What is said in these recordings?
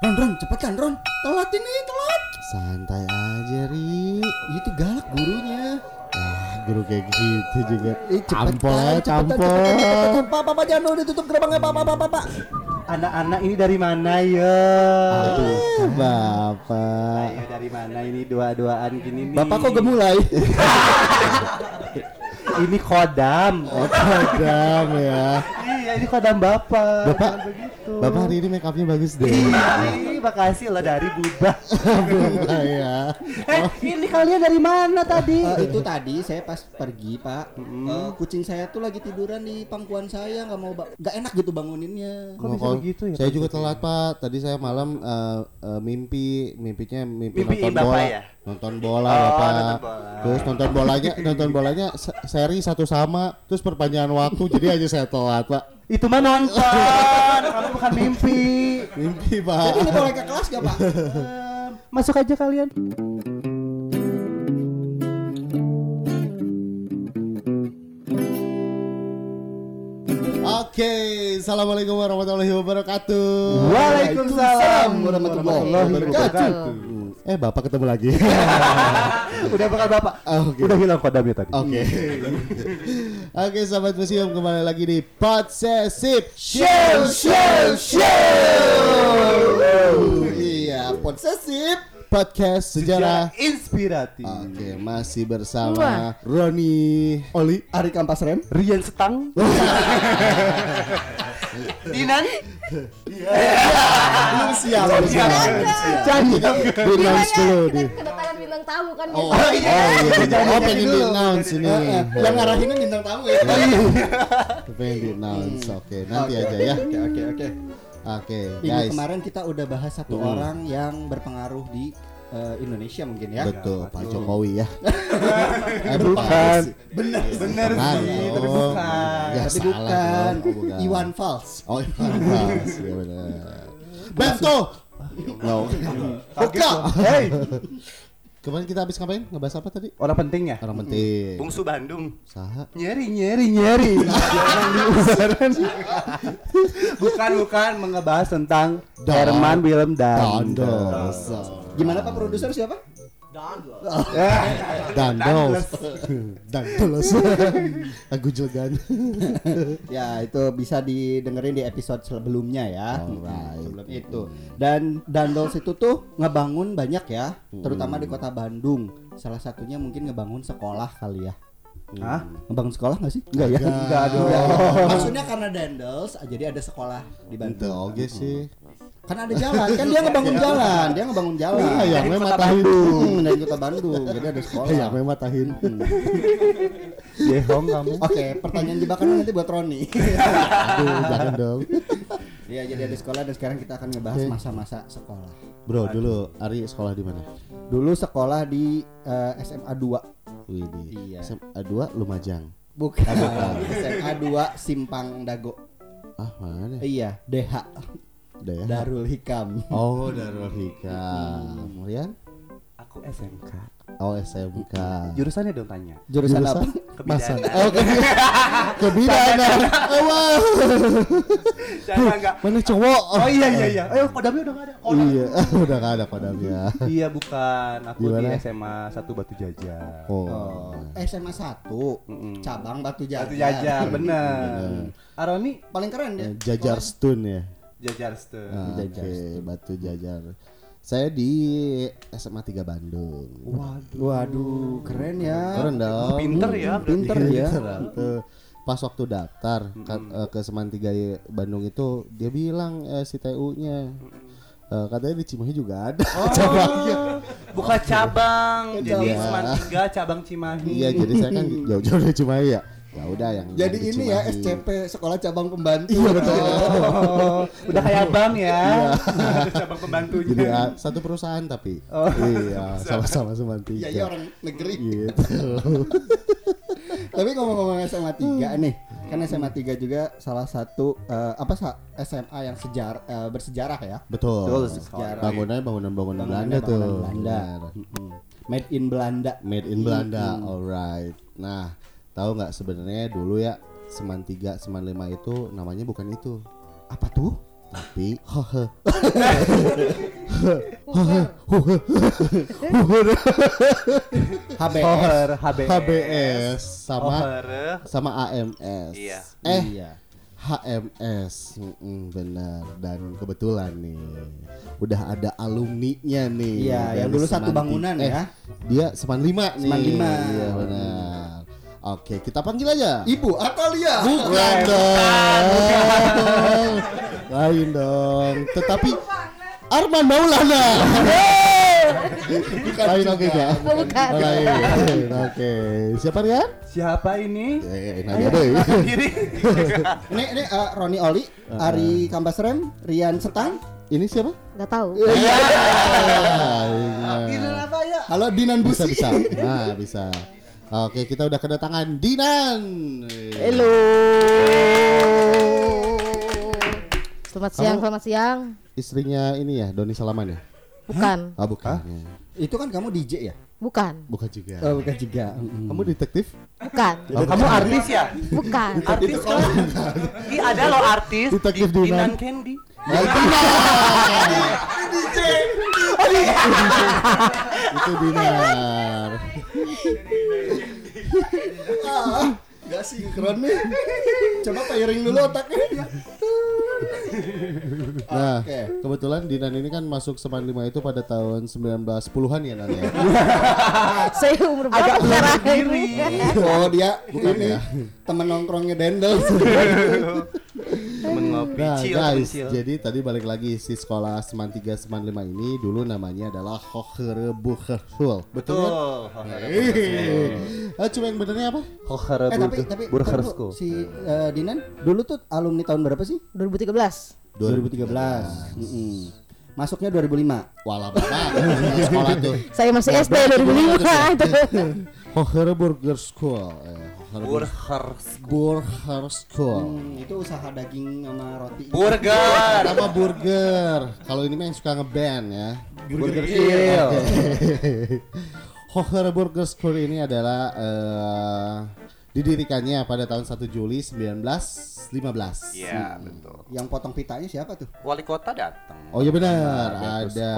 Ron, Ron, cepetan Ron. Telat ini, telat. Santai aja, Ri. Itu galak gurunya. Ah, guru kayak gitu juga. Eh, cepetan, Campol cepetan, campol. cepetan, cepetan. Pak, Pak, Pak, jangan ditutup gerbangnya, Pak, Pak, Pak, Pak, Pak. Anak-anak ini dari mana ya? Aduh, Bapak. Ayo dari mana ini dua-duaan gini nih? Bapak kok gemulai? Ini kodam. Oh, kadang ya. Iya, ini kodam bapak. Bapak, begitu. Bapak hari ini make upnya bagus deh. Ih, makasih loh dari Buddha. Alhamdulillah ya. eh, ini kalian dari mana tadi? Eh, itu tadi saya pas pergi pak, eh, kucing saya tuh lagi tiduran di pangkuan saya nggak mau, nggak enak gitu banguninnya. Kok bisa begitu ya, Saya juga telat Pak. Tadi saya malam eh, mimpi, mimpinya mimpi nonton bola. ya? Nonton bola Oh, Bapak. nonton bola. Terus nonton bolanya, nonton bolanya se- seri satu sama, terus perpanjangan waktu. jadi aja saya telat Pak. Itu mah nonton. Kamu bukan mimpi. Mimpi Jadi Pak. ini boleh ke kelas gak pak? Masuk aja kalian. Oke, assalamualaikum warahmatullahi wabarakatuh. Waalaikumsalam warahmatullahi wabarakatuh. Eh bapak ketemu lagi. Udah bakal bapak. Ah, Oke. Udah hilang kodamnya tadi. Oke. Oke, sahabat museum kembali lagi di Podsesif Show, show, show. Iya, posesif. Podcast Sejarah. inspiratif. Oke, masih bersama Roni Oli. Ari Kampas Rem. Rian Setang. Dinan. Belum siap, siap. Di announce dulu di. Kita kedatangan bintang tamu kan Oh, biasanya. oh iya, oh pengen di announce ini. Yang ngarahinnya bintang tamu ya. Pengen di announce. Oke, nanti aja ya. Oke, oke, oke. Oke, Ini guys. kemarin kita udah bahas satu Hmm. orang yang berpengaruh di eh, Indonesia mungkin ya. Betul, Pak Jokowi ya. eh, Bukan. Benar, Bener Bukan sih, tapi bukan. Ya, Tapi bukan. Oh, bukan. Iwan Fals. Oh, Iwan Fals. Ya benar. Bento. No. Buka. Hey. Kemarin kita habis ngapain? Ngebahas apa tadi? Orang penting ya. Orang penting. Bungsu Bandung. Saha. Nyeri nyeri nyeri. Jangan diusahakan. bukan bukan mengebahas tentang Herman Willem Dan. Dandos. Gimana Pak produser siapa? Dandos. Dandos. Lagu Jogan. Ya itu bisa didengerin di episode sebelumnya ya. Alright. Sebelum itu. Dan Dandos itu tuh ngebangun banyak ya, terutama di kota Bandung. Salah satunya mungkin ngebangun sekolah kali ya. Hah? Ngebangun sekolah nggak sih? Enggak ya? Enggak dong. Maksudnya karena Dandos, jadi ada sekolah di Bandung. oke sih. Kan ada jalan, kan dia ngebangun jalan, dia ngebangun jalan. Iya, yang Dari memang kota tahin. Bandung, dari kota Bandung, jadi ada sekolah. Ya memang tahin. Yehong kamu. Oke, pertanyaan jebakan nanti buat Roni. Aduh, jangan dong. Iya, jadi ada sekolah dan sekarang kita akan ngebahas masa-masa sekolah. Bro, dulu Ari sekolah di mana? Dulu sekolah di eh, SMA 2. Widih. Iya. SMA 2 Lumajang. Bukan. SMA 2 Simpang Dago. Ah, mana? Iya, DH. Udah ya. Darul Hikam. Oh, Darul Hikam. Kemudian Aku SMK. Oh, SMK. Jurusannya dong tanya. Jurusan, apa? Masa. Kebidanan. Oh, kebi- kebidanan. Oh, wow. Jangan enggak. Mana cowok? Oh iya iya iya. Ayo kodamnya udah gak ada. Kodam. Iya, udah gak ada kodamnya. Iya bukan. Aku Di di, mana? SMA 1 Batu Jajar. Oh. Oh, SMA 1 Mm-mm. cabang Batu Jajar. Batu Jajar bener. Aroni Paling keren Eh, dia. Jajar Stun ya. Jajar. Ah, Jajar Oke, Batu Jajar. Saya di SMA 3 Bandung. Waduh, waduh, keren ya. Keren dong. Pinter ya. Pinter ya. Pinter, tuh. Pas waktu daftar eh, ke Seman 3 Bandung itu dia bilang eh, si TU-nya eh, katanya di Cimahi juga ada cabangnya. Buka cabang. Jadi Iya. Seman 3 cabang Cimahi. Iya, jadi saya kan jauh-jauh dari Cimahi ya. Ya udah yang Jadi ini ya. SCP Sekolah Cabang Pembantu. Iya betul. Oh, udah kayak bang ya. cabang pembantunya. Jadi ah, satu perusahaan tapi. Iya, sama-sama Seman 3. Iya, iya orang negeri. Gitu. Tapi ngomong-ngomong SMA 3 nih, kan SMA 3 juga salah satu eh, apa SMA yang sejarah eh, bersejarah ya. Betul. Betul, Sejarah. Bangunannya bangunan-bangunan Belanda tuh. bangunan Belanda. Mm-mm. Made in Belanda. Made in Belanda, alright. Nah, tahu nggak sebenarnya dulu ya Seman 3, Seman 5 itu namanya bukan itu. Apa tuh? Tapi hehe. HBS. Hoher, HBS. Sama sama AMS. Iya. Eh Iya. HMS, Mm-mm, benar. Dan kebetulan nih, udah ada alumni-nya nih. Iya, yang dulu satu bangunan Ti- ya. Eh, dia Seman 5 nih. Seman lima. Iya, benar. Oke, kita panggil aja. Ibu Atalia. Bukan dong. Lain dong. Tetapi Arman Maulana. Lain oke enggak? Bukan. Lain. Oke. Siapa Rian? Siapa ini? Eh, nanya deh. Kiri. Ini ini eh, Roni Oli, Ari Kambasrem, Rian Setang. Ini siapa? Nggak tahu. Iya. apa ya? Halo Dinan Bisa Busi. bisa. Nah, bisa. Oke, kita udah kedatangan Dinan. Halo. Selamat siang, Kamu- selamat siang. Istrinya ini ya, Doni Salaman ya? Bukan, Ah, bukan. Itu kan kamu DJ ya? bukan, Bukan juga. Oh, bukan juga. Mm-mm. Kamu detektif? bukan, Kamu artis ya? bukan. Artis kan? Ih ada loh artis. Detektif Di- Dinan. Dinan Candy. Itu Dinar. Ah, Gak sinkron nih. Coba pairing dulu otaknya. Nah, Oke. kebetulan Dinan ini kan masuk Seman 5 itu pada tahun 1910-an ya Nan ya. Saya umur berapa sekarang ini? Oh dia Bukan ini ya? temen nongkrongnya Dendel. Nah, guys, chill. jadi tadi balik lagi si sekolah Seman 3 Seman 5 ini dulu namanya adalah Hochrebuchschule. Betul. kan? Eh, cuma yang benernya apa? Hoher eh tapi tapi si eh, Dinan dulu tuh alumni tahun berapa sih? 2013. 2013. Mm-mm. Masuknya 2005. Walah banget sekolah tuh. Saya masih SD 2005 itu. Hochreburger School. Eh, Burger. Burger School. Hmm, itu usaha daging sama roti. Burger. Nama burger. Kalau ini mah yang suka ngeband ya. Burger Kill. Hoher Burger School ini adalah eh, didirikannya pada tahun 1 Juli 1915. Iya betul. Yang potong pitanya siapa tuh? Wali kota datang. Oh iya benar, Bertus ada.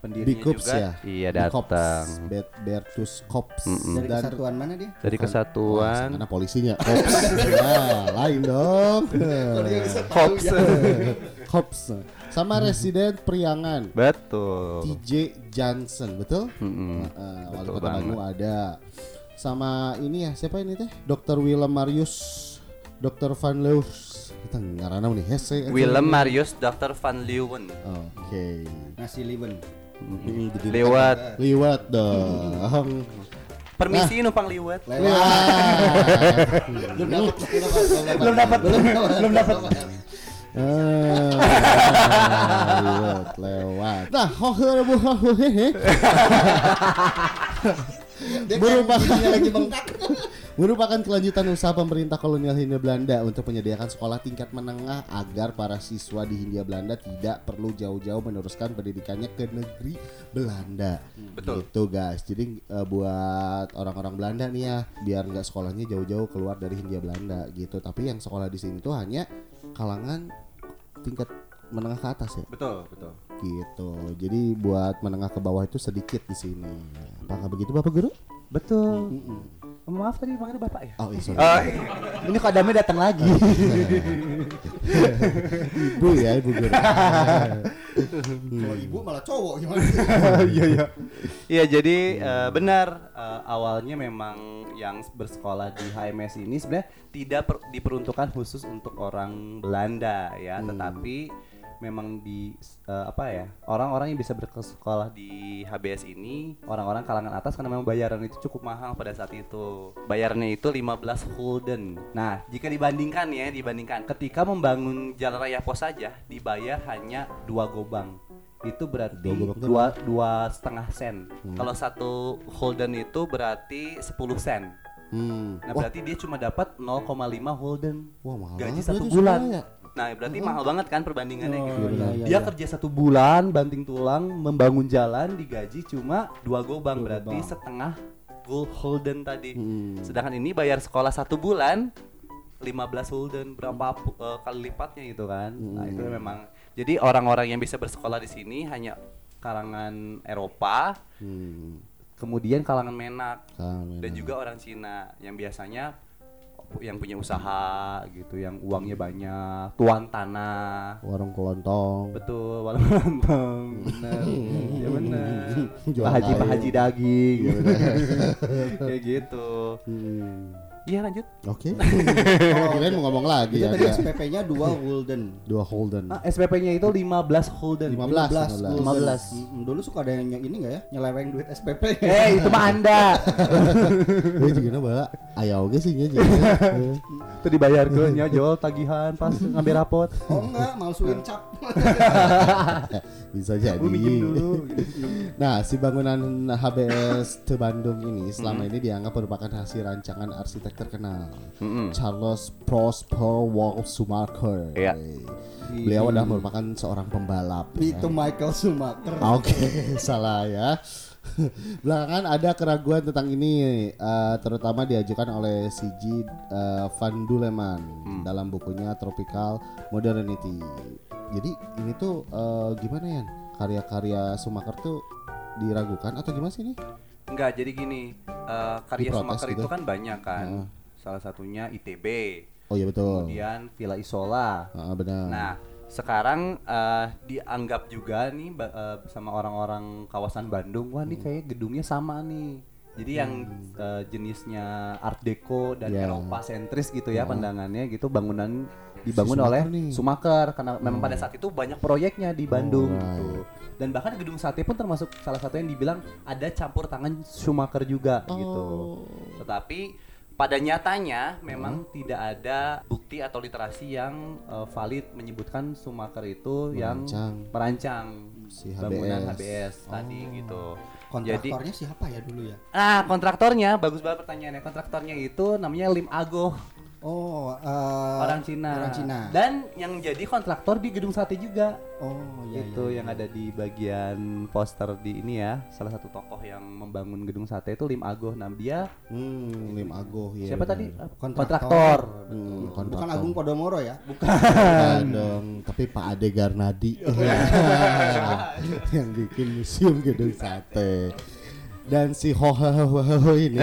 Pendirinya Bikups juga. ya. Iya, datang. Bet- Bertus Kops Dari dan kesatuan mana dia? Dari kesatuan. karena polisinya Kops. ya, lain dong. Kops. Kops. Sama residen Priangan. Betul. TJ Johnson, betul? Mm-mm. Heeh, wali Betul kota. Bandung ada. Sama ini ya, siapa ini teh? Dr. Willem Marius, Dr. Van Leus. Kita ngarana nih, hese. Willem Marius Dr. Van Leeuwen. Oke. Nasi Lewat. Liwat dong. Permisi numpang liwat. Lewat. Belum Belum dapat. Belum dapat. Ah, lewat, lewat. Nah, hoher hehehe. Merupakan lagi bengkak. Merupakan kelanjutan usaha pemerintah kolonial Hindia Belanda untuk menyediakan sekolah tingkat menengah agar para siswa di Hindia Belanda tidak perlu jauh-jauh meneruskan pendidikannya ke negeri Belanda. Betul. Gitu guys. Jadi eh, buat orang-orang Belanda nih ya, biar nggak sekolahnya jauh-jauh keluar dari Hindia Belanda gitu. Tapi yang sekolah di sini tuh hanya kalangan tingkat menengah ke atas ya Betul, betul. gitu. Jadi buat menengah ke bawah itu sedikit di sini. Apakah begitu Bapak Guru? Betul. Maaf tadi panggilnya Bapak ya. Oh, iya, sorry. Oh, Ini kok Adamnya datang lagi. Ibu ya, Ibu Guru. Kalau ibu malah cowok gimana? Iya iya. Iya jadi eh, benar eh, awalnya memang yang bersekolah di HMS ini sebenarnya tidak per- diperuntukkan khusus untuk orang Belanda ya, tetapi memang di eh, apa ya orang-orang yang bisa bersekolah di HBS ini orang-orang kalangan atas karena memang bayaran itu cukup mahal pada saat itu. Bayarannya itu 15 gulden. Nah jika dibandingkan ya dibandingkan ketika membangun jalan raya pos saja dibayar hanya dua gobang. Itu berarti Dua dua dua setengah sen. Kalau satu gulden itu berarti 10 sen. Hmm. Nah berarti dia cuma dapat 0,5 Holden Wah, mahal gaji satu bulan. Nah berarti mahal banget kan perbandingannya gitu. iya, iya, dia iya. kerja satu bulan banting tulang membangun jalan digaji cuma dua gobang berarti setengah gold Holden tadi. Hmm. Sedangkan ini bayar sekolah satu bulan 15 gulden berapa eh, kali lipatnya gitu kan. Nah, itu memang jadi orang-orang yang bisa bersekolah di sini hanya kalangan Eropa, Hmm. kemudian kalangan Menak Kalangan dan juga orang Cina yang biasanya yang punya usaha gitu, yang uangnya banyak, tuan tanah. warung kelontong. Betul, walau lontong. Benar. ya benar. Pak Haji Pak. Haji daging. Kayak gitu. Hmm. Iya lanjut. Oke. Kirain mau ngomong lagi Itu ya. tadi dia. SPP-nya 2 gulden. Dua Holden. Ah, SPP-nya itu 15 Holden. 15. 15. 15. Mm, Dulu suka ada yang ini enggak ya? Nyeleweng duit SPP. Eh, itu mah Anda. Gue juga bala aya oge sih nya itu dibayar ke nyojol tagihan pas ngambil rapot. Oh enggak, malsuin cap. Bisa jadi. Dulu. Nah, si bangunan HBS Te Bandung ini selama ini dianggap merupakan hasil rancangan arsitek terkenal Mm-mm. Charles Prosper Wall Schumacher. Iya. Beliau adalah merupakan seorang pembalap. Itu Michael Schumacher. Oke, salah ya. Belakangan ada keraguan tentang ini, eh, terutama diajukan oleh CG eh, Van Duleman dalam bukunya Tropical Modernity. Jadi ini tuh eh, gimana ya? Karya-karya Schumacher tuh diragukan atau gimana sih ini? Enggak, jadi gini, eh, karya Diprotes Sumaker gitu. itu kan banyak kan. Salah satunya ITB, Oh iya betul. kemudian Villa Isola. Ah, benar. Nah, sekarang eh, dianggap juga nih eh, sama orang-orang kawasan Bandung, wah Hmm. nih kayak gedungnya sama nih. Jadi yang eh, jenisnya Art Deco dan Ya. Eropa sentris gitu ya pandangannya gitu bangunan dibangun Schumacher oleh nih. Hmm. Sumaker karena memang pada saat itu banyak proyeknya di Bandung Alright. gitu. Dan bahkan gedung sate pun termasuk salah satu yang dibilang ada campur tangan Schumacher juga gitu. Oh. Tetapi pada nyatanya memang tidak ada bukti atau literasi yang eh, valid menyebutkan Sumaker itu yang Merancang. merancang Si bangunan HBS. HBS tadi gitu. Jadi Kontraktornya siapa ya dulu ya? ah kontraktornya bagus banget pertanyaannya. Kontraktornya itu namanya Lim Ago, Oh, eh, orang Cina. Orang Cina. Dan yang jadi kontraktor di gedung sate juga. Oh, iya itu iya. yang ada di bagian poster di ini ya. Salah satu tokoh yang membangun gedung sate itu Lim Ago. Nah, dia Hmm, Lim Agoh ya. siapa benar. tadi? Kontraktor. Kontraktor. Hmm, Bukan kontraktor. Agung Podomoro ya? Bukan dong, tapi Pak Ade Garnadi yang bikin museum gedung sate. Dan si ho ho ho ho, ho ini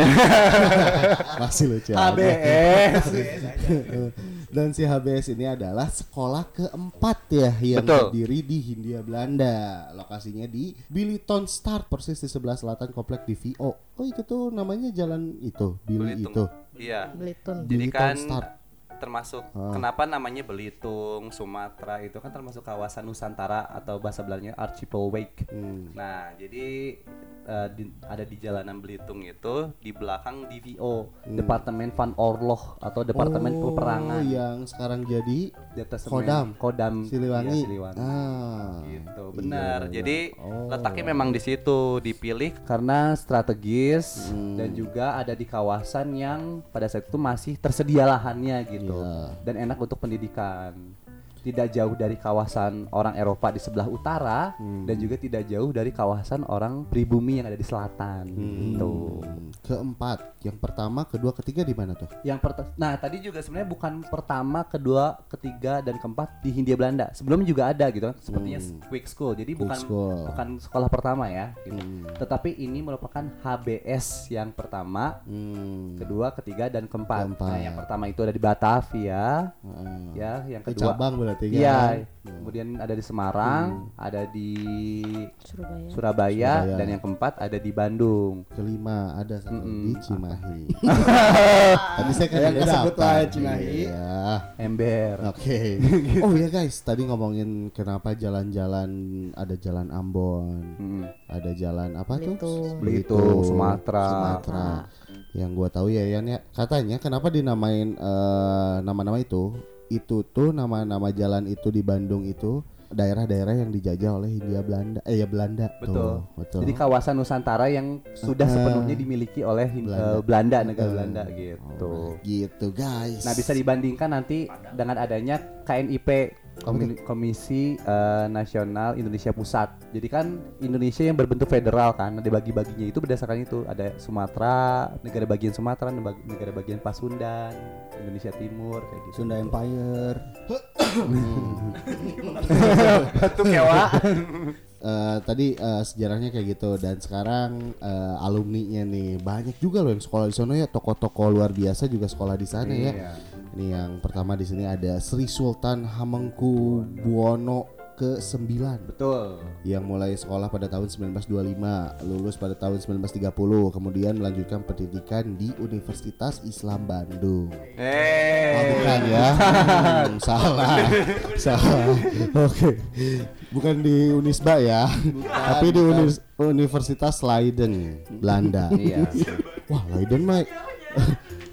masih lucu. HBS. Dan si HBS ini adalah sekolah keempat ya yang Betul. berdiri di Hindia Belanda. Lokasinya di Billiton Start persis di sebelah selatan komplek DVO. Oh itu tuh namanya jalan itu, Billy Belitung. itu. Iya. Belitung. Jadi kan Start. Termasuk Ah. kenapa namanya Belitung, Sumatera itu kan termasuk kawasan Nusantara atau bahasa Belandanya Archipelweek. Hmm. Nah, jadi eh, di- ada di jalanan Belitung itu di belakang DVO, Departemen Van Oorlog atau Departemen Hmm. Oh, Peperangan. yang sekarang jadi Detesemen Kodam. Kodam Siliwangi. Iya, Siliwangi. Ah. gitu Iya, benar iya. jadi Oh. letaknya memang di situ dipilih karena strategis Hmm. dan juga ada di kawasan yang pada saat itu masih tersedia lahannya gitu Iya. dan enak untuk pendidikan tidak jauh dari kawasan orang Eropa di sebelah utara Hmm. dan juga tidak jauh dari kawasan orang pribumi yang ada di selatan gitu. Hmm. Keempat, yang pertama, kedua, ketiga di mana tuh? Yang perta- nah tadi juga sebenarnya bukan pertama, kedua, ketiga dan keempat di Hindia Belanda. Sebelumnya juga ada gitu kan, sepertinya quick school. Jadi Hmm. Quick bukan school. bukan sekolah pertama ya. gitu. Hmm. Tetapi ini merupakan HBS yang pertama, Hmm. kedua, ketiga dan keempat. Keempat. Nah yang pertama itu ada di Batavia, Ah. ya. Yang Ke kedua, cabang berarti kan? iya. Kemudian ada di Semarang, ada di Surabaya. Surabaya, Surabaya. dan yang keempat ada di Bandung. Kelima ada satu Mm-mm. di Cimahi. Tadi saya kan Yang dapat. lah, Cimahi. Iya. Ember. Oke. Oh ya guys, tadi ngomongin kenapa jalan-jalan ada jalan Ambon, Mm. ada jalan apa tuh? Belitung. Belitung, Sumatera. Sumatera. Yang gua tahu ya Yan ya, katanya kenapa dinamain eh, nama-nama itu? Itu tuh nama-nama jalan itu di Bandung itu daerah-daerah yang dijajah oleh Hindia Belanda eh ya Belanda Betul. tuh, betul. Jadi kawasan Nusantara yang sudah Eh, sepenuhnya dimiliki oleh Belanda. eh, Belanda, negara Belanda gitu. gitu guys. Nah bisa dibandingkan nanti dengan adanya KNIP Komisi, Komisi eh, Nasional Indonesia Pusat. Jadi kan Indonesia yang berbentuk federal kan, ada bagi-baginya itu berdasarkan itu. Ada Sumatera, negara bagian Sumatera, negara bagian Pasundan, Indonesia Timur kayak gitu. Sunda Empire. Batu kewa. Eh, tadi eh, sejarahnya kayak gitu dan sekarang eh, alumninya nih banyak juga loh yang sekolah di sana ya toko-toko luar biasa juga sekolah di sana ya. Iya. Ini yang pertama di sini ada Sri Sultan Hamengku Buwono ke-9 Betul. yang mulai sekolah pada tahun 1925, lulus pada tahun 1930, kemudian melanjutkan pendidikan di Universitas Islam Bandung. Oh, Eh. bukan ya. Hmm, salah. salah. Oke. Bukan di Unisba ya. Tapi di Unis- Universitas Leiden, Belanda. Iya. Wah, Leiden mah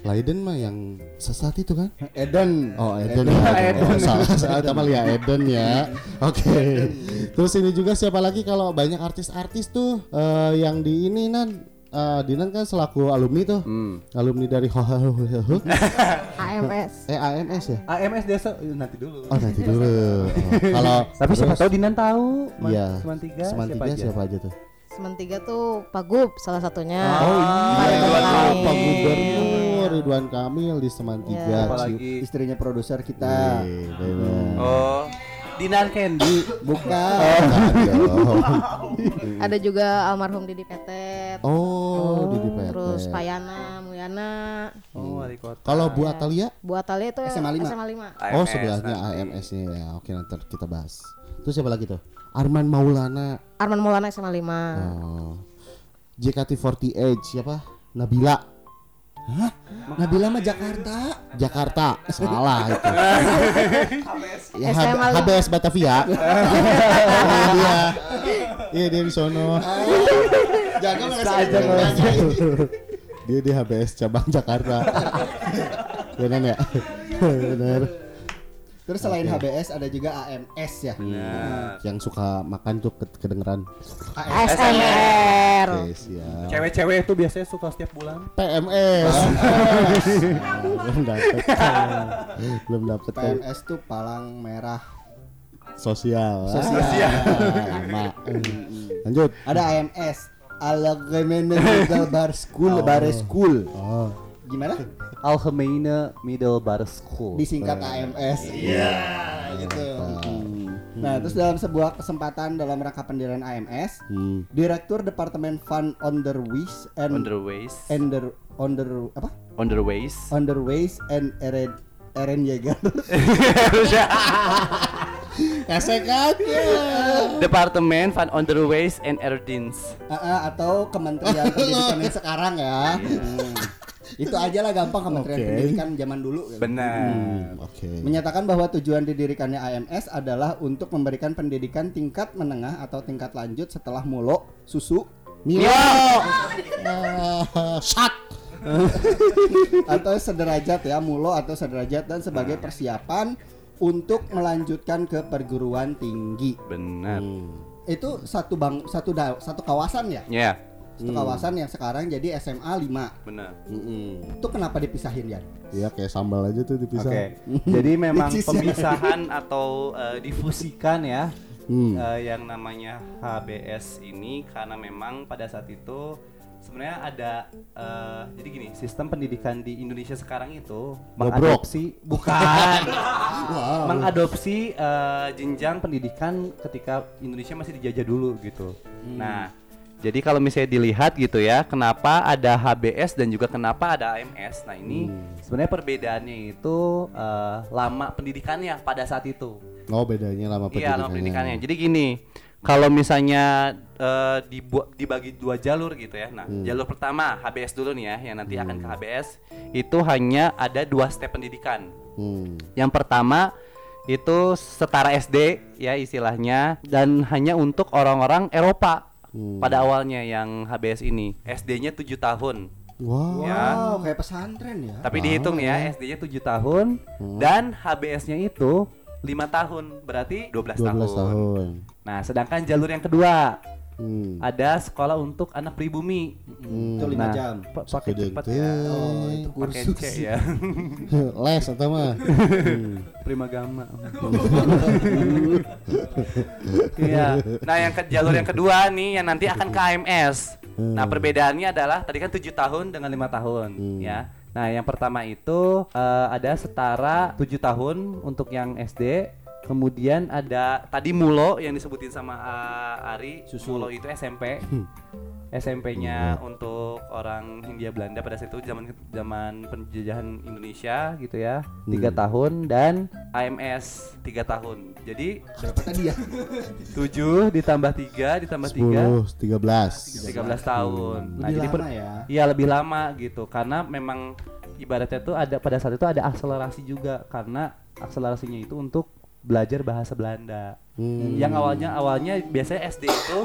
Leiden mah yang sesat itu kan? Eden. Oh, Eden. ya. Oh, salah, salah sama ya Eden ya. Oke. Terus ini juga siapa lagi kalau banyak artis-artis tuh eh, yang di ini nan eh, Dinan kan selaku alumni tuh. Hmm. Alumni dari AMS. eh AMS ya? AMS desa eh, nanti dulu. Oh nanti dulu. Oh, kalau Tapi siapa tahu Dinan tahu. Iya. Seman tiga. Seman siapa aja? siapa aja tuh? Semen tiga tuh Pagub salah satunya. Oh iya. Ridwan Ridwan Kamil. Pak Gubernur Ridwan Kamil di Seman Iya. tiga. Apalagi. Istrinya produser kita. Wih, bener. Oh. Dinan Candy. Bukan. Aduh. Ada juga almarhum Didi Petet. Oh, Didi Petet. Terus Payana, Muyana. Oh, wali kota. Kalau Bu Atalia? Bu Atalia itu SMA lima. SMA 5. Oh AMS sebelahnya nanti. AMS-nya ya. Oke nanti kita bahas. Terus siapa lagi tuh? Arman Maulana. Arman Maulana SMA 5. Oh. JKT48 siapa? Nabila. Nabila mah Jakarta. Jakarta. Salah itu. ya, H- SMA lima. HBS Batavia. Iya dia. Iya dia di sono. Jaga mana aja Dia di HBS cabang Jakarta. Benar ya? Benar. Terus selain HBS ada juga AMS ya. Nah. Yang suka makan tuh ke- kedengeran. SMR. Oke, siap. Cewek-cewek itu biasanya suka setiap bulan. PMS. Belum dapet. Belum dapet. PMS tuh palang merah. Sosial. Sosial. Ah, Lama. Lanjut. Ada AMS. Algemene Middle Bar School, Bar School. Oh. Gimana? Algemene Middle Bar School. Disingkat AMS. Iya, gitu. Nah, terus dalam sebuah kesempatan dalam rangka pendirian AMS, Hmm. Direktur Departemen Fund Underways and Underways. Under Under apa? Underways. Underways and Eren Eren Yeager. Kan? Departemen Fund Underways and Erdins. Ah, ah, atau Kementerian Pendidikan yang sekarang ya. Hmm. Itu aja lah gampang Kementerian Oke. Pendidikan zaman dulu. gitu. Benar. Hmm, Oke. Menyatakan bahwa tujuan didirikannya AMS adalah untuk memberikan pendidikan tingkat menengah atau tingkat lanjut setelah mulo, susu, Milo. Ah, Shut. atau sederajat ya mulo atau sederajat dan sebagai persiapan untuk melanjutkan ke perguruan tinggi. Benar. Itu satu bang satu da- satu kawasan ya. Ya, Satu kawasan yang sekarang jadi SMA 5. benar. Mm-mm. Itu kenapa dipisahin ya? Iya kayak sambal aja tuh dipisah. Oke. Jadi memang pemisahan atau eh, difusikan ya Hmm. eh, yang namanya HBS ini karena memang pada saat itu sebenarnya ada eh, jadi gini sistem pendidikan di Indonesia sekarang itu mengadopsi bukan mengadopsi eh, jenjang pendidikan ketika Indonesia masih dijajah dulu gitu. Nah jadi kalau misalnya dilihat gitu ya, kenapa ada HBS dan juga kenapa ada AMS? Nah ini sebenarnya perbedaannya itu eh, lama pendidikannya pada saat itu. Oh bedanya lama Iya, pendidikannya. lama pendidikannya. Jadi gini, kalau misalnya eh, dibu- dibagi dua jalur gitu ya. Nah, jalur pertama HBS dulu nih ya, yang nanti akan ke HBS itu hanya ada dua step pendidikan. Hmm. Yang pertama itu setara SD ya istilahnya dan hanya untuk orang-orang Eropa pada awalnya yang HBS ini. SD-nya 7 tahun. Wow. Ya. Wow, kayak pesantren ya. Tapi dihitung ya, SD-nya 7 tahun dan HBS-nya itu 5 tahun, berarti 12, 12 tahun. tahun. Nah, sedangkan jalur yang kedua Hmm. ada sekolah untuk anak pribumi. Itu lima Nah, jam. pa- pakai cepat ya. Oh, itu Pakai kursus. C ya. Les atau mah. Hmm. Prima Gama. Iya. Nah, yang ke jalur yang kedua nih yang nanti akan ke AMS. Nah, perbedaannya adalah tadi kan tujuh tahun dengan lima tahun, ya. Nah, yang pertama itu eh, ada setara tujuh tahun untuk yang SD. Kemudian ada tadi Mulo yang disebutin sama eh, Ari. Mulo itu SMP. SMP-nya untuk orang Hindia Belanda pada saat itu zaman zaman penjajahan Indonesia gitu ya. Tiga tahun dan? AMS tiga tahun. Jadi Berapa tadi ya? 7 ditambah 3 ditambah 3 10, 13. 13 tahun. Nah Lebih jadi lama ya. iya lebih lama gitu. Karena memang ibaratnya tuh ada pada saat itu ada akselerasi juga. Karena akselerasinya itu untuk belajar bahasa Belanda Hmm. yang awalnya awalnya biasanya SD itu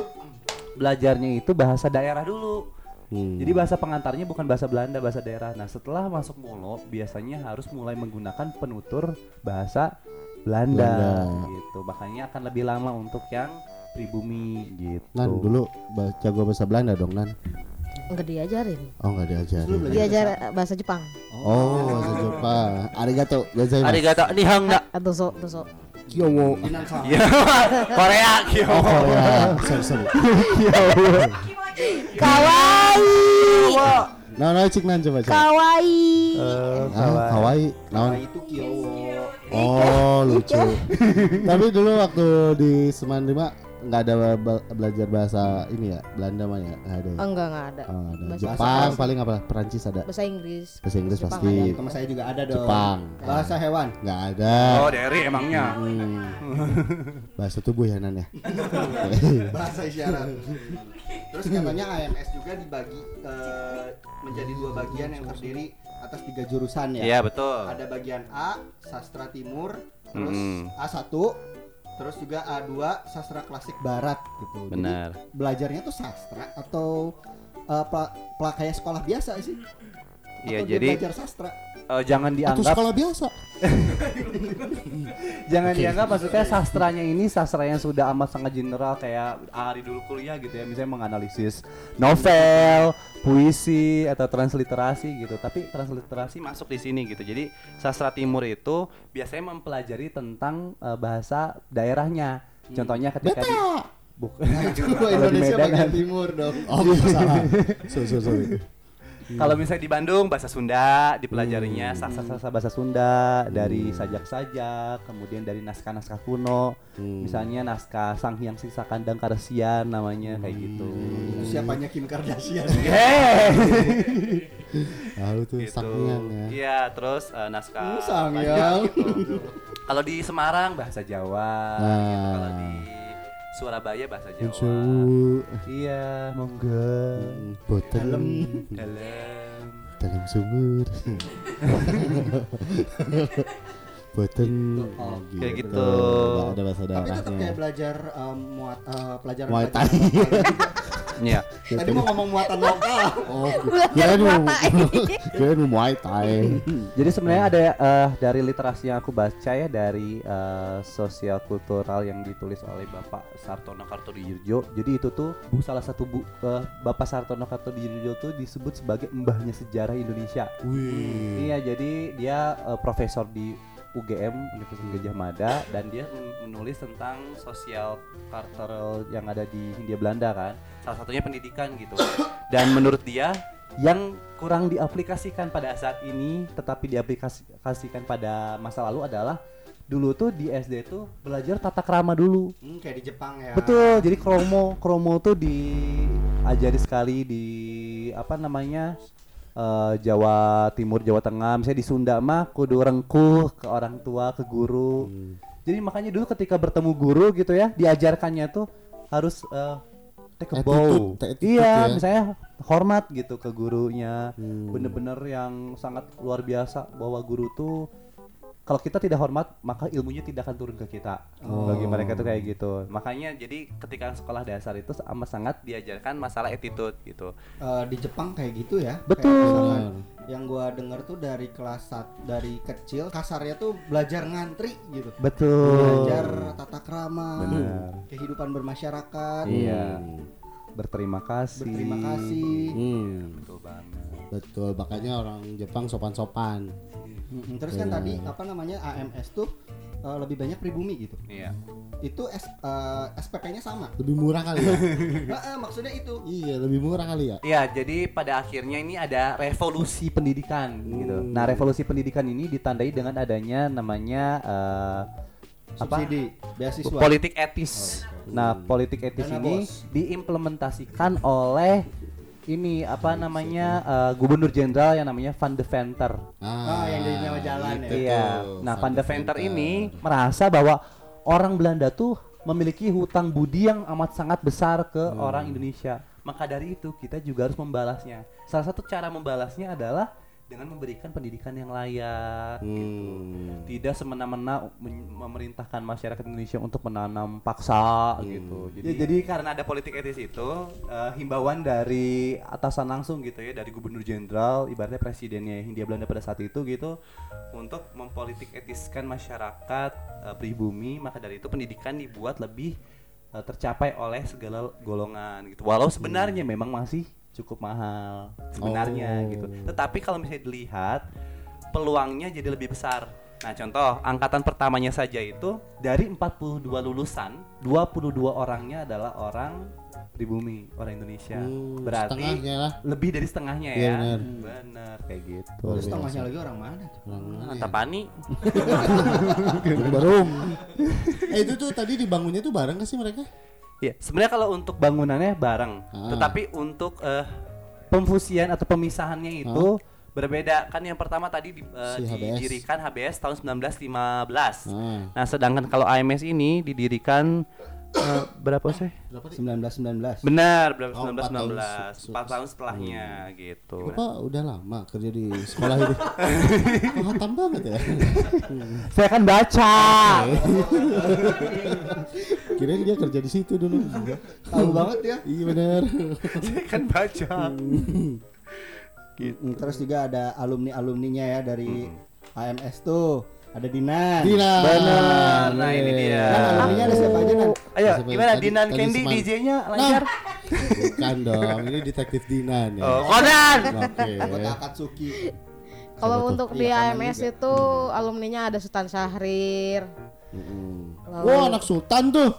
belajarnya itu bahasa daerah dulu Hmm. jadi bahasa pengantarnya bukan bahasa Belanda, bahasa daerah. Nah, setelah masuk mulo, biasanya harus mulai menggunakan penutur bahasa Belanda, Belanda. gitu. Makanya akan lebih lama untuk yang pribumi gitu. Nan dulu ba- jago bahasa Belanda dong Nan. Enggak diajarin. Oh nggak diajarin. Diajar bahasa Jepang. Oh bahasa Jepang. Arigato. Gozaimasu. Arigato nihong na. Atau so, atau so. Kyomo. Minang sama. Iya. Korea kyo. Oh Korea. Sorry sorry. Kawaii. Nah, nah cik nan coba coba. Kawaii. Ah, kawaii. Nah, Naon? itu Kyowo. Oh lucu. Tapi dulu waktu di Semandima nggak ada be- belajar bahasa ini ya Belanda mah ya nggak ada. ya? Oh, enggak enggak ada. Oh, ada. Bahasa- Jepang paling apa? Perancis ada. Bahasa Inggris. Bahasa Inggris Jepang pasti. ada. Sama saya juga ada dong. Jepang. Bahasa hewan. Nggak ada. Oh, dari emangnya. Hmm. Bahasa tubuh ya Nan ya. Bahasa isyarat. Terus katanya AMS juga dibagi eh, menjadi dua bagian yang terdiri atas tiga jurusan ya. Iya, betul. Ada bagian A, sastra timur, terus Mm. A1, terus juga A2, sastra klasik barat gitu. Jadi, Benar. belajarnya tuh sastra atau eh, pela- pela- kayak sekolah biasa sih? Iya, Atau jadi belajar sastra. eh, jangan Atau dianggap sekolah biasa. jangan dianggap maksudnya sastranya ini sastra yang sudah amat sangat general kayak Ari dulu kuliah gitu ya misalnya menganalisis novel, puisi atau transliterasi gitu. Tapi transliterasi masuk di sini gitu. Jadi sastra timur itu biasanya mempelajari tentang eh, bahasa daerahnya. Contohnya ketika di Itu Kalau di Indonesia Medan bagian kan. timur dong. Oh salah. Sorry sorry. Sorry. Kalau misalnya di Bandung bahasa Sunda dipelajarinya sastra-sastra bahasa Sunda dari sajak-sajak, kemudian dari naskah-naskah kuno, misalnya naskah Sang Hyang Sisa Kandang Karesian namanya kayak gitu. Itu siapanya Kim Kardashian? Yeay. Lalu tuh gitu. saknian ya. Iya, terus eh, naskah Oh, Sangyang. banyak gitu. Kalau di Semarang bahasa Jawa, gitu. Nah. kalau di Surabaya bahasa Jawa. Mencoba Iya, monggo. boten Dalam. dalam sumur. boten Kayak gitu. Nggak ada bahasa Tapi tetap kayak daerahnya. belajar um, muat eh, pelajaran Muay Thai. Iya. Tadi mau ngomong muatan lokal. Oh, kirain mau kirain mau Muay Thai. Jadi sebenarnya ada eh, dari literasi yang aku baca ya dari eh, sosial kultural yang ditulis oleh Bapak Sartono Kartodijurjo. Jadi itu tuh bu salah satu bu eh, Bapak Sartono Kartodijurjo tuh disebut sebagai mbahnya sejarah Indonesia. Wih. Iya, jadi dia eh, profesor di UGM Universitas Gajah Mada dan dia men- menulis tentang sosial cultural yang ada di Hindia Belanda kan. Salah satunya pendidikan gitu. Dan menurut dia yang kurang diaplikasikan pada saat ini tetapi diaplikasikan pada masa lalu adalah dulu tuh di SD tuh belajar tata krama dulu. Hmm, kayak di Jepang ya. Betul, jadi kromo kromo tuh diajari sekali di apa namanya eh, Jawa Timur, Jawa Tengah, misalnya di Sunda mah kudu rengkuh ke orang tua, ke guru. Jadi makanya dulu ketika bertemu guru gitu ya, diajarkannya tuh harus eh, take a Attitude, bow. attitude Iya, ya. misalnya hormat gitu ke gurunya. Hmm. Bener-bener yang sangat luar biasa bahwa guru tuh kalau kita tidak hormat maka ilmunya tidak akan turun ke kita bagi mereka tuh kayak gitu makanya jadi ketika sekolah dasar itu amat sangat diajarkan masalah attitude gitu Eh, di Jepang kayak gitu ya. Betul. Yang gua denger tuh dari kelas sat, dari kecil kasarnya tuh belajar ngantri gitu. betul Belajar tata krama, Benar. kehidupan bermasyarakat. iya berterima kasih. Berterima kasih. Hmm, Betul banget. betul. Makanya orang Jepang sopan-sopan. Mm-mm. Terus kan tadi apa namanya AMS tuh eh, lebih banyak pribumi gitu. Iya. Itu S, eh, SPP-nya sama. Lebih murah kali ya? Nah, eh, maksudnya itu. iya, lebih murah kali ya? Iya, jadi pada akhirnya ini ada revolusi pendidikan gitu. Nah, revolusi pendidikan ini ditandai dengan adanya namanya apa? Subsidi, beasiswa. Politik etis. Nah, politik etis Dana ini bos. diimplementasikan oleh ini apa namanya eh, Gubernur Jenderal yang namanya Van de Venter. Ah, yang jadi nama jalan ya. gitu Iya. tuh, Nah, Van de Venter Venter. ini merasa bahwa orang Belanda tuh memiliki hutang budi yang amat sangat besar ke Hmm. orang Indonesia. Maka dari itu kita juga harus membalasnya. Salah satu cara membalasnya adalah dengan memberikan pendidikan yang layak gitu. Hmm. Tidak semena-mena men- memerintahkan masyarakat Indonesia untuk menanam paksa Hmm. gitu. Jadi, jadi karena ada politik etis itu eh, himbauan dari atasan langsung gitu ya dari gubernur jenderal ibaratnya presidennya Hindia Belanda pada saat itu gitu untuk mempolitik etiskan masyarakat eh, pribumi maka dari itu pendidikan dibuat lebih eh, tercapai oleh segala golongan gitu. Walau sebenarnya memang masih cukup mahal sebenarnya Oh. gitu. Tetapi kalau misalnya dilihat peluangnya jadi lebih besar. Nah, contoh angkatan pertamanya saja itu dari 42 lulusan, 22 orangnya adalah orang pribumi, orang Indonesia. Hmm, Berarti setengahnya lah. lebih dari setengahnya Iya, ya. benar. Benar kayak gitu. Terus biasa. tengahnya lagi orang mana tuh? Orang mana ya? Antapani. Barum. eh itu tuh tadi dibangunnya tuh bareng gak sih mereka? Ya, sebenarnya kalau untuk bangunannya bareng, Ah. tetapi untuk eh, pemfusian atau pemisahannya itu berbeda. Kan yang pertama tadi di- eh, Si HBS. didirikan HBS tahun 1915. Ah. Nah, sedangkan kalau AMS ini didirikan eh, berapa sih? 1919. Benar, berapa? Oh, empat tahun 1919. se- 4 tahun setelahnya gitu. Bapak udah lama kerja di sekolah ini. Kok hatam banget ya? Saya kan baca. Kirain dia kerja di situ dulu. Tahu banget ya. Iya benar. kan baca. Mm, Terus juga ada alumni-alumninya ya dari AMS tuh. Ada Dinan. Dina. Benar. Nah, ini dia. Kan alumninya ada siapa aja Nan? Ayo, Siapa gimana tadi- Dinan tadi Candy DJ-nya lancar? Bukan dong, ini detektif Dinan ya. Oh, Conan. Oke. Anggota Akatsuki. Kalau Siapa untuk di Iya, kanan AMS juga. itu alumninya ada Sultan Syahrir. Lalu- Wah, anak sultan tuh.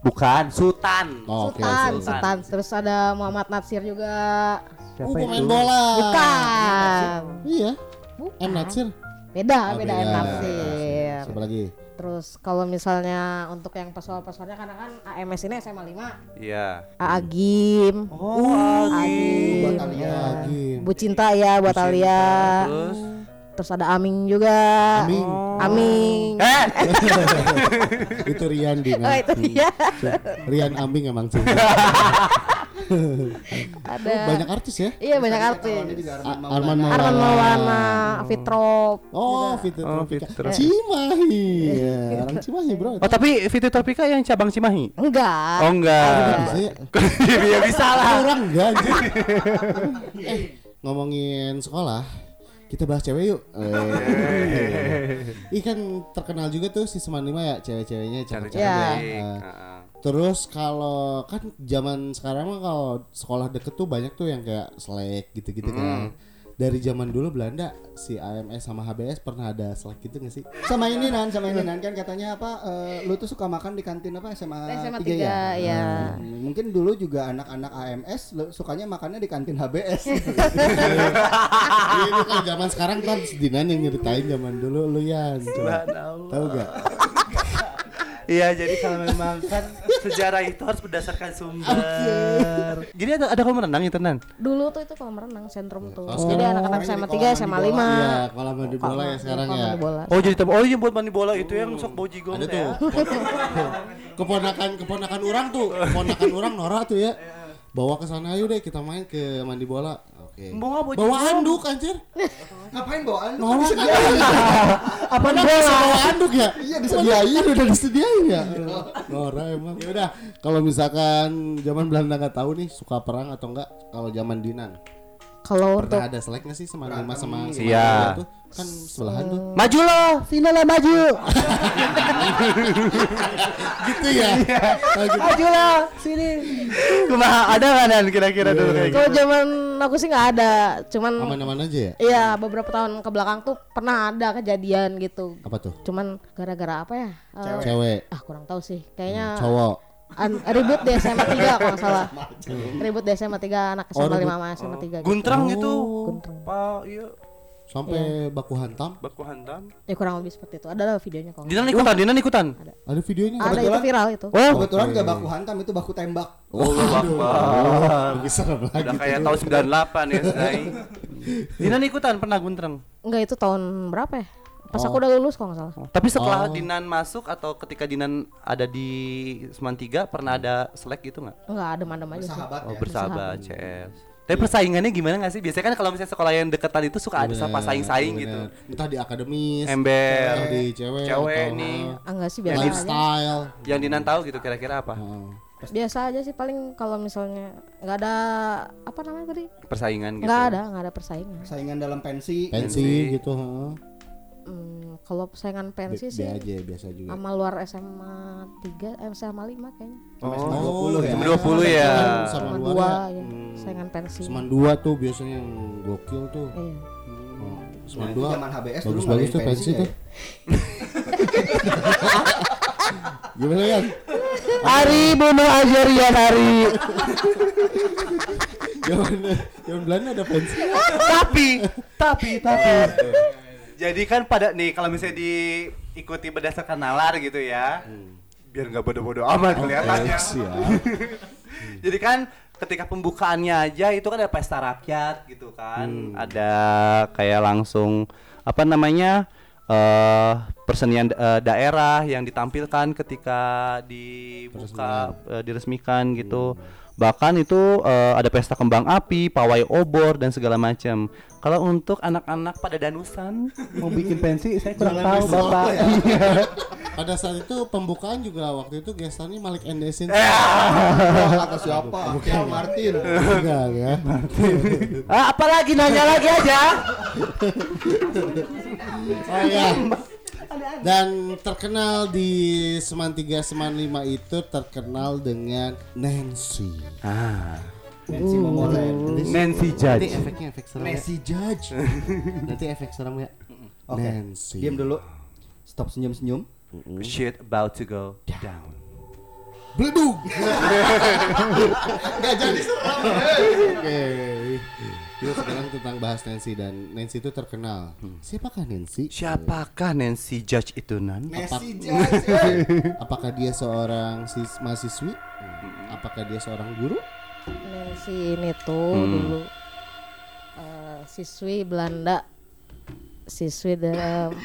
Bukan, Sultan. Oh, Sultan, Sultan. Sultan. Terus ada Muhammad Natsir juga. Uh, pemain bola. Bukan. Iya. Bukan. M Natsir. Beda, Oh, beda M Natsir. Siapa lagi? Terus kalau misalnya untuk yang pesohor-pesohornya karena kan AMS ini SMA 5. Iya. Agim. Oh, Agim. Buat Alia. Lagi. Bu Cinta ya buat Alia. Terus Terus ada Aming juga. Aming. Aming. Eh, Itu Rian Dina. Oh itu dia. Rian Ambing emang sih. ada. Banyak artis ya? Iya banyak artis. Arman Maulana. Arman Maulana, Fitrop. Oh, Fitri Oh. Fitri. Cimahi. Ya, orang Cimahi, Bro. oh tapi Fitri Tropika yang cabang Cimahi. Enggak. Oh enggak. Bisa ya? Iya bisa lah. Kurang enggak anjir. eh, ngomongin sekolah, kita bahas cewek yuk. Eh. Ih kan terkenal juga tuh si Seman Lima ya, cewek-ceweknya cakep-cakep Ya. Ya. Terus kalau kan zaman sekarang mah kalau sekolah deket tuh banyak tuh yang kayak selek gitu-gitu kan. Dari zaman dulu Belanda si AMS sama HBS pernah ada selek gitu gak sih? Sama ini Nan, sama ini Nan kan katanya apa eh, lu tuh suka makan di kantin apa SMA, SMA 3 ya? 3 ya. Hmm, Mungkin dulu juga anak-anak AMS lu- sukanya makannya di kantin HBS. Iya itu kan zaman sekarang kan Dinan yang nyeritain zaman dulu lu Yan. Coba. Tahu gak? Iya, jadi kalau memang kan sejarah itu harus berdasarkan sumber. Jadi ada ada kolam renang itu Nan? Dulu tuh itu kolam renang sentrum tuh. Oh, Jadi anak-anak SMA jadi 3, kolam SMA mandi 5. Iya, kolam mandi bola ya sekarang ya. Oh jadi tem- oh iya buat mandi bola itu yang sok bojigong Ada ya. tuh. Keponakan keponakan orang tuh, keponakan orang Nora tuh ya. Bawa ke sana ayo deh kita main ke mandi bola. Oke. Bawa Bawa anduk anjir. Ngapain bawaan? Nora Apa bisa bawa anduk ya? Iya disediain udah disediain ya. Nora emang. Ya udah, kalau misalkan zaman Belanda nggak tahu nih suka perang atau enggak kalau zaman Dinan. Kalau untuk Pernah ada selek nggak sih sama lima sama sama Iya. tuh? Kan sebelahan tuh. Maju lo, sini lo maju. gitu ya. Oh, gitu. Maju lo, sini. Kumaha ada nggak dan kira-kira dulu kayak gitu? kalau zaman aku sih nggak ada, cuman Aman-aman aja ya? iya beberapa tahun ke belakang tuh pernah ada kejadian gitu. Apa tuh? Cuman gara-gara apa ya? Eh, Cewek, ah kurang tahu sih. Kayaknya cowok. An- ribut di SMA 3 kalau nggak salah. ribut di SMA 3 anak SMA 5 sama SMA 3 gitu. Guntrang itu. Guntrang. Pak, iya. Sampai baku hantam. Baku hantam. Ya kurang lebih seperti itu. Ada lah videonya kalau. nggak Dinan ikutan, Dinan ikutan. Ada videonya salah. Ada itu viral itu. Oh, Kebetulan gak baku hantam itu baku tembak. oh Akbar. Lebih serem lagi. Udah kayak tahun 98 ya. Dinan ikutan pernah guntrang. Enggak itu tahun berapa ya? Pas aku udah lulus kalau nggak salah. Tapi setelah Oh. Dinan masuk atau ketika Dinan ada di Seman 3 pernah ada selek gitu nggak? Enggak adem-adem aja sih. Sahabat Oh ya. bersahabat CS. Tapi persaingannya gimana nggak sih? Biasanya kan kalau misalnya sekolah yang deketan itu suka ada Bener, sama saing-saing gitu. bener. Entah di akademis, Ember, entah di cewek, cewek atau nih. Ah, enggak sih biasa aja. lifestyle. Yang Dinan tahu gitu kira-kira apa? Oh. Biasa aja sih paling kalau misalnya nggak ada apa namanya tadi? Persaingan gitu. Nggak ada, nggak ada persaingan. Saingan dalam pensi. Pensi gitu, heeh. Hmm, kalau persaingan Bi- pensi sih aja biasa juga. sama luar SMA 3, eh, SMA 5 kayaknya. Oh, 20 ya. Sama 20 ya. Sama Sama luar dua ya. ya, saingan pensi. Seman dua tuh biasanya yang gokil tuh. Iya. Oh, zaman HBS dulu Bagus-bagus ngadain tuh pensi ya. tuh. Gimana kan? Hari bunuh aja Rian Hari. Zaman zaman Belanda ada pensi. tapi, tapi, tapi. Jadi kan pada nih kalau misalnya diikuti berdasarkan nalar gitu ya. Biar nggak bodoh-bodoh amat kelihatannya. ya. Jadi kan ketika pembukaannya aja itu kan ada pesta rakyat gitu kan. Ada kayak langsung apa namanya? eh persenian eh, daerah yang ditampilkan ketika dibuka eh, diresmikan gitu. Bahkan itu eh, ada pesta kembang api, pawai obor dan segala macam. Kalau untuk anak-anak pada danusan Mau bikin pensi, saya kurang Jangan tahu bapak. ya. Pada saat itu pembukaan juga waktu itu gestannya Malik Endesin. Wah, kata siapa? Kial Martin. Enggak ya. Ah, apalagi nanya lagi aja. Oh ya. Dan terkenal di Seman 3 Seman 5 itu terkenal dengan Nancy. ah Nancy Momolen. Nancy Nanti Judge. efeknya efek serem ya. Nancy Judge. Nanti efek serem ya. Oke. Nancy. Diam dulu. Stop senyum-senyum. Shit about to go down. Bledug. Gak jadi serem. Oke. Kita sekarang tentang bahas Nancy dan Nancy itu terkenal. Siapakah Nancy? Siapakah Nancy Judge itu nan? Nancy Judge. eh. Apakah dia seorang sis mahasiswi? Apakah dia seorang guru? Nancy ini tuh Hmm. dulu eh, siswi Belanda. Siswi dalam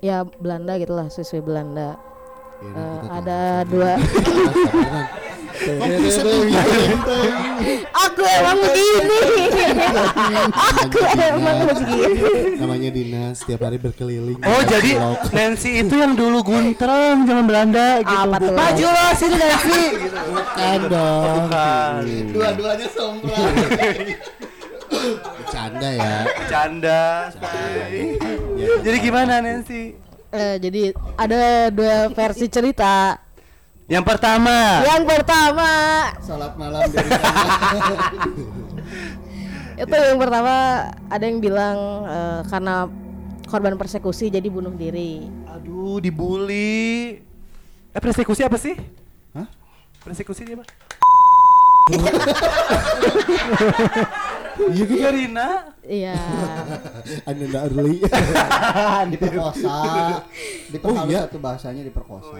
ya Belanda gitulah, siswi Belanda. Ya, Eh, tahu. ada dua? Aku emang begini. Aku emang begini. Namanya Dinas setiap hari berkeliling. Oh jadi. Nancy itu yang dulu guntreng zaman Belanda gitu. Apa tuh? Maju lah sini Nancy. bukan dong. Dua-duanya sompral. Bercanda ya. Bercanda. Jadi gimana Nancy? Eh, jadi ada dua versi cerita. Yang pertama. Yang pertama Salat malam dari itu yang pertama ada yang bilang eh, karena korban persekusi jadi bunuh diri. Aduh dibully. Eh persekusi apa sih? Hah? Persekusi dia apa? Iya juga Rina. Iya. Anda nggak early. diperkosa. Diperhalus Oh, iya? satu bahasanya diperkosa.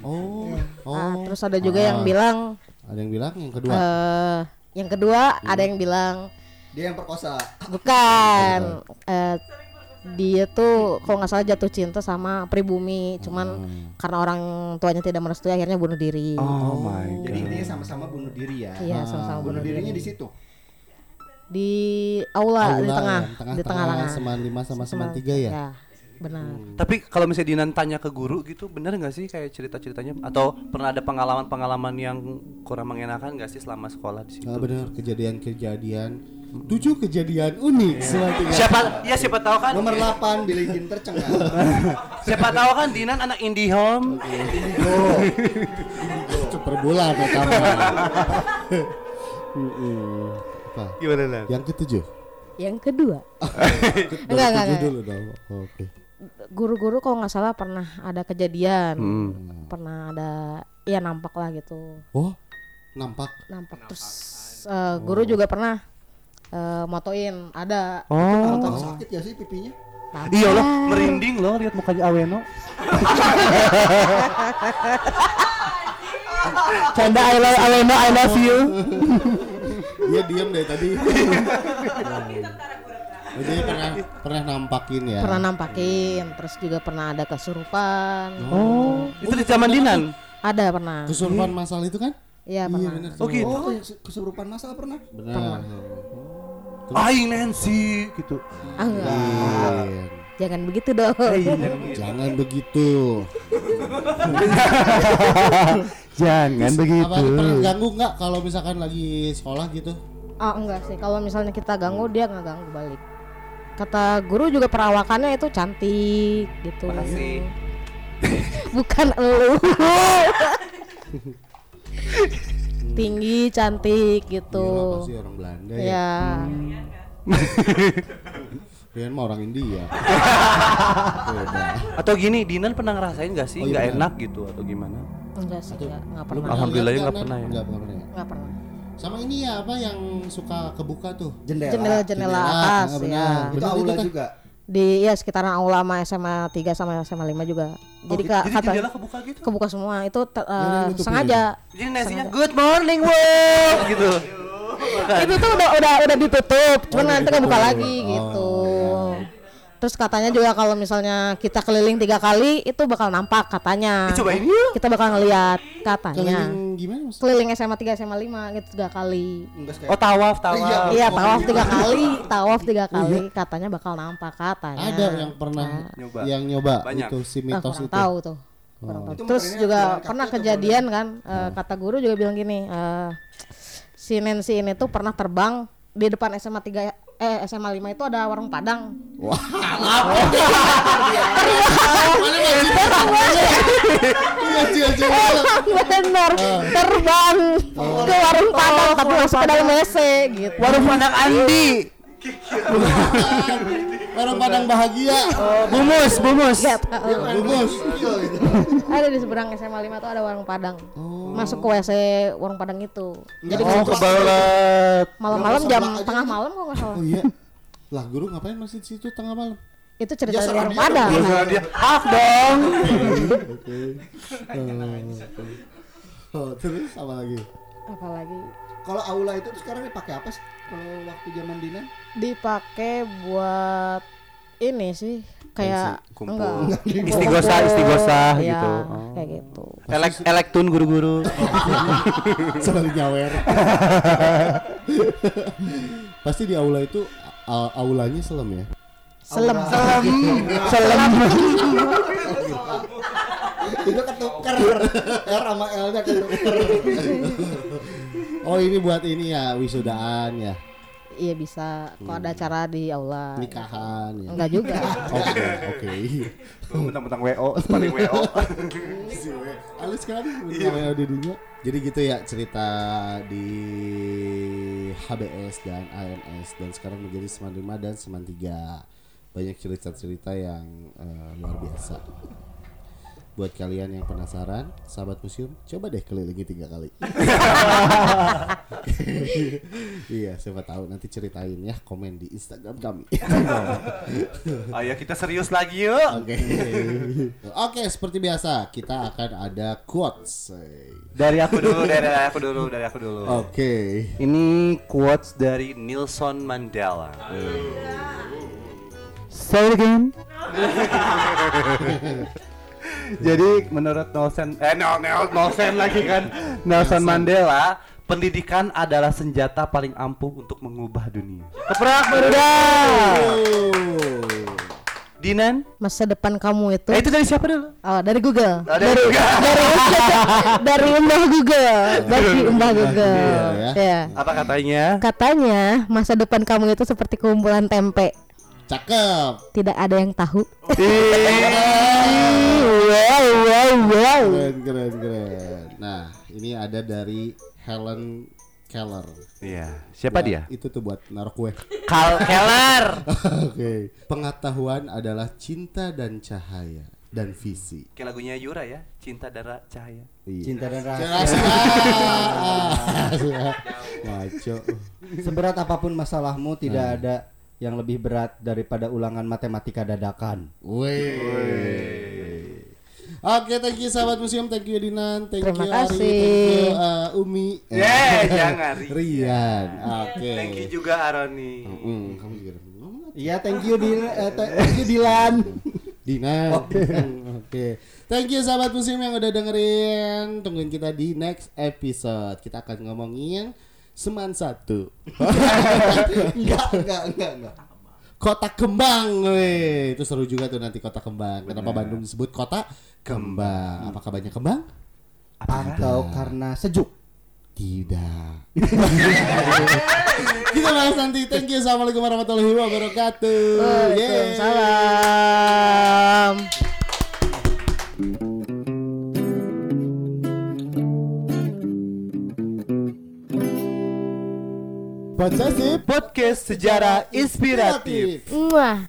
Oh. Oh. Ah, terus ada juga yang bilang Ada yang bilang yang kedua. eh yang kedua ada yang bilang Dia yang perkosa. bukan eh, dia tuh kalau nggak salah jatuh cinta sama pribumi cuman karena orang tuanya tidak merestui akhirnya bunuh diri. Oh my Jadi intinya sama-sama bunuh diri ya. Iya, sama-sama Bunuh bunuh dirinya diri. di situ. Di aula, di Aula tengah, ya, di tengah-tengah. Seman 5 sama Seman 3 ya. benar Tapi kalau misalnya Dinan tanya ke guru gitu, bener nggak sih kayak cerita-ceritanya? Atau pernah ada pengalaman-pengalaman yang kurang mengenakan nggak sih selama sekolah di situ? Ah, benar kejadian-kejadian tujuh kejadian unik selama tiga Siapa? Ya siapa tahu kan? Nomor 8 Billy Ginter cengang. Siapa tahu kan Dinan anak indie home. itu per bulan ya kamu. Apa? Gimana Nan? Yang ketujuh. yang kedua Enggak, enggak, enggak. dulu dong. Oke. guru-guru kalau nggak salah pernah ada kejadian Hmm. pernah ada ya nampak lah gitu Oh, nampak. nampak terus eh, guru juga pernah eh, motoin ada Oh. Atau sakit ya sih pipinya? Iya loh, merinding loh lihat mukanya Aweno. Canda I love Aleno I love you. Dia diam dari tadi. Oh, Jadi pernah pernah nampakin ya. pernah nampakin terus juga pernah ada kesurupan Oh, itu di zaman Dinan. ada pernah Kesurupan masal itu kan? iya pernah bener. Oh gitu. Oh, yang kesurupan masal pernah? Benar. Aing Nancy gitu. ah, enggak. Iya. jangan begitu dong Jangan begitu. Jangan Apa begitu. pernah ganggu nggak kalau misalkan lagi sekolah gitu? ah enggak sih kalau misalnya kita ganggu dia nggak ganggu balik kata guru juga perawakannya itu cantik gitu Makasih. bukan elu tinggi cantik gitu pasti orang Belanda ya. ya Kalian mah orang India. Atau gini, Dinan pernah ngerasain gak sih Oh, iya nggak benar. enak gitu atau gimana? enggak sih enggak, enggak Belum pernah Alhamdulillah nggak kan, pernah ya. Nan? Nggak pernah ya. enggak pernah Sama ini ya apa yang suka kebuka tuh? Jendela. jendela jendela atas ah, benar. ya Itu Benar, aula itu kan. juga. di ya sekitaran aula sama SMA 3 sama SMA 5 juga jadi gitu. ka- Jadi kata jendela kebuka gitu. kebuka semua itu te- yang eh, nutupin. sengaja Jadi Nancy-nya good morning world gitu. itu tuh udah udah udah ditutup cuman udah nanti kebuka lagi Oh, gitu terus katanya juga kalau misalnya kita keliling tiga kali itu bakal nampak katanya Cobain yuk. kita bakal ngeliat katanya Keliling gimana mas? keliling SMA 3 SMA 5 gitu tiga kali Oh tawaf, tawaf. Iya. iya tawaf tiga kali tawaf tiga kali katanya bakal nampak katanya Ada yang pernah Nyoba. yang nyoba Banyak. itu si mitos kurang itu. tahu tuh kurang tahu. Itu terus juga pernah kejadian kan eh, kata guru juga bilang gini eh, si Nancy ini tuh pernah terbang di depan SMA 3 eh SMA 5 itu ada warung Padang iya. bener terbang ke warung Padang tapi masuk ke dalam WC gitu Warung Padang Andi. Orang Padang bahagia. Bumus, bumus. Nggak tahu. Bungkus. ada di seberang SMA 5 tuh ada warung Padang masuk ke WC warung Padang itu jadi Oh, kebalat. malam-malam Nggak jam tengah malam kok nggak salah Oh iya. Lah guru ngapain masih di situ tengah malam? itu cerita Ya, dari warung dia Padang dia Hak dong. Oh, terus apa lagi? apalagi Kalau aula itu tuh sekarang dipakai apa sih? Kalau waktu zaman Dinan? dipakai buat ini sih kayak kumpul. enggak Istighosa, Kumpul, istighosa iya, gitu. kayak gitu Elek elektun guru-guru. Sekali nyawer. Pasti di aula itu aulanya selam ya. selem Salam. itu ketuker R sama L nya ketuker Oh ini buat ini ya wisudaan ya, iya bisa kalau ada acara di aula nikahan ya. enggak juga Oke oke. Mentang-mentang WO, paling WO. Halus sekali namanya dirinya. Jadi gitu ya cerita di HBS dan AMS dan sekarang menjadi Seman 5 dan Seman 3 banyak cerita-cerita yang eh, luar biasa. Buat kalian yang penasaran, sahabat museum, coba deh kelilingi tiga kali. iya, siapa tahu nanti ceritain ya komen di Instagram kami. Ayo kita serius lagi yuk. Oke. Oke, seperti biasa kita akan ada quotes. Dari aku dulu, dari aku dulu, dari aku dulu. Oke. Ini quotes dari Nelson Mandela. Say it again. Jadi menurut Nelson eh Nel, Nel, Nelson lagi kan Nelson Mandela pendidikan adalah senjata paling ampuh untuk mengubah dunia. Keprak meriah. Dinan. Masa depan kamu itu Eh, itu dari siapa dulu? Oh, dari Google. Oh, dari Google. dari dari Mbah Google. Dari Mbah Google. Iya, Ya. Apa katanya? Katanya masa depan kamu itu seperti kumpulan tempe. Cakep. Tidak ada yang tahu. wow, wow, wow. Keren keren keren. Nah, ini ada dari Helen Keller. Iya, siapa dia? Itu tuh buat naruh kue. Kal Keller. Oke. Pengetahuan adalah cinta dan cahaya dan visi. Kayak lagunya Yura ya, Cinta Darah Cahaya. Iya. Cinta dan rasa. Ngaco. Seberat apa pun masalahmu tidak ada yang lebih berat daripada ulangan matematika dadakan. Wih. Oke, thank you sahabat museum, thank you Dinan, thank Terima you Ari, kasih. thank you uh, Umi, Yeah, jangan Rian. Oke. Thank you juga Aroni. Mm, kamu juga? Iya, thank you Dil, eh, thank you Dilan. Dinan. Mm, Oke. Thank you sahabat museum yang udah dengerin. Tungguin kita di next episode. Kita akan ngomongin Seman satu. enggak, enggak, enggak, enggak. Kota Kembang, weh. Itu seru juga tuh nanti Kota Kembang. Kenapa Bandung disebut Kota Kembang? Apakah banyak kembang? Atau karena sejuk. Tidak. Kita bahas nanti. Thank you. Assalamualaikum warahmatullahi wabarakatuh. Waalaikumsalam. Posesif. Podcast sejarah inspiratif. Muah.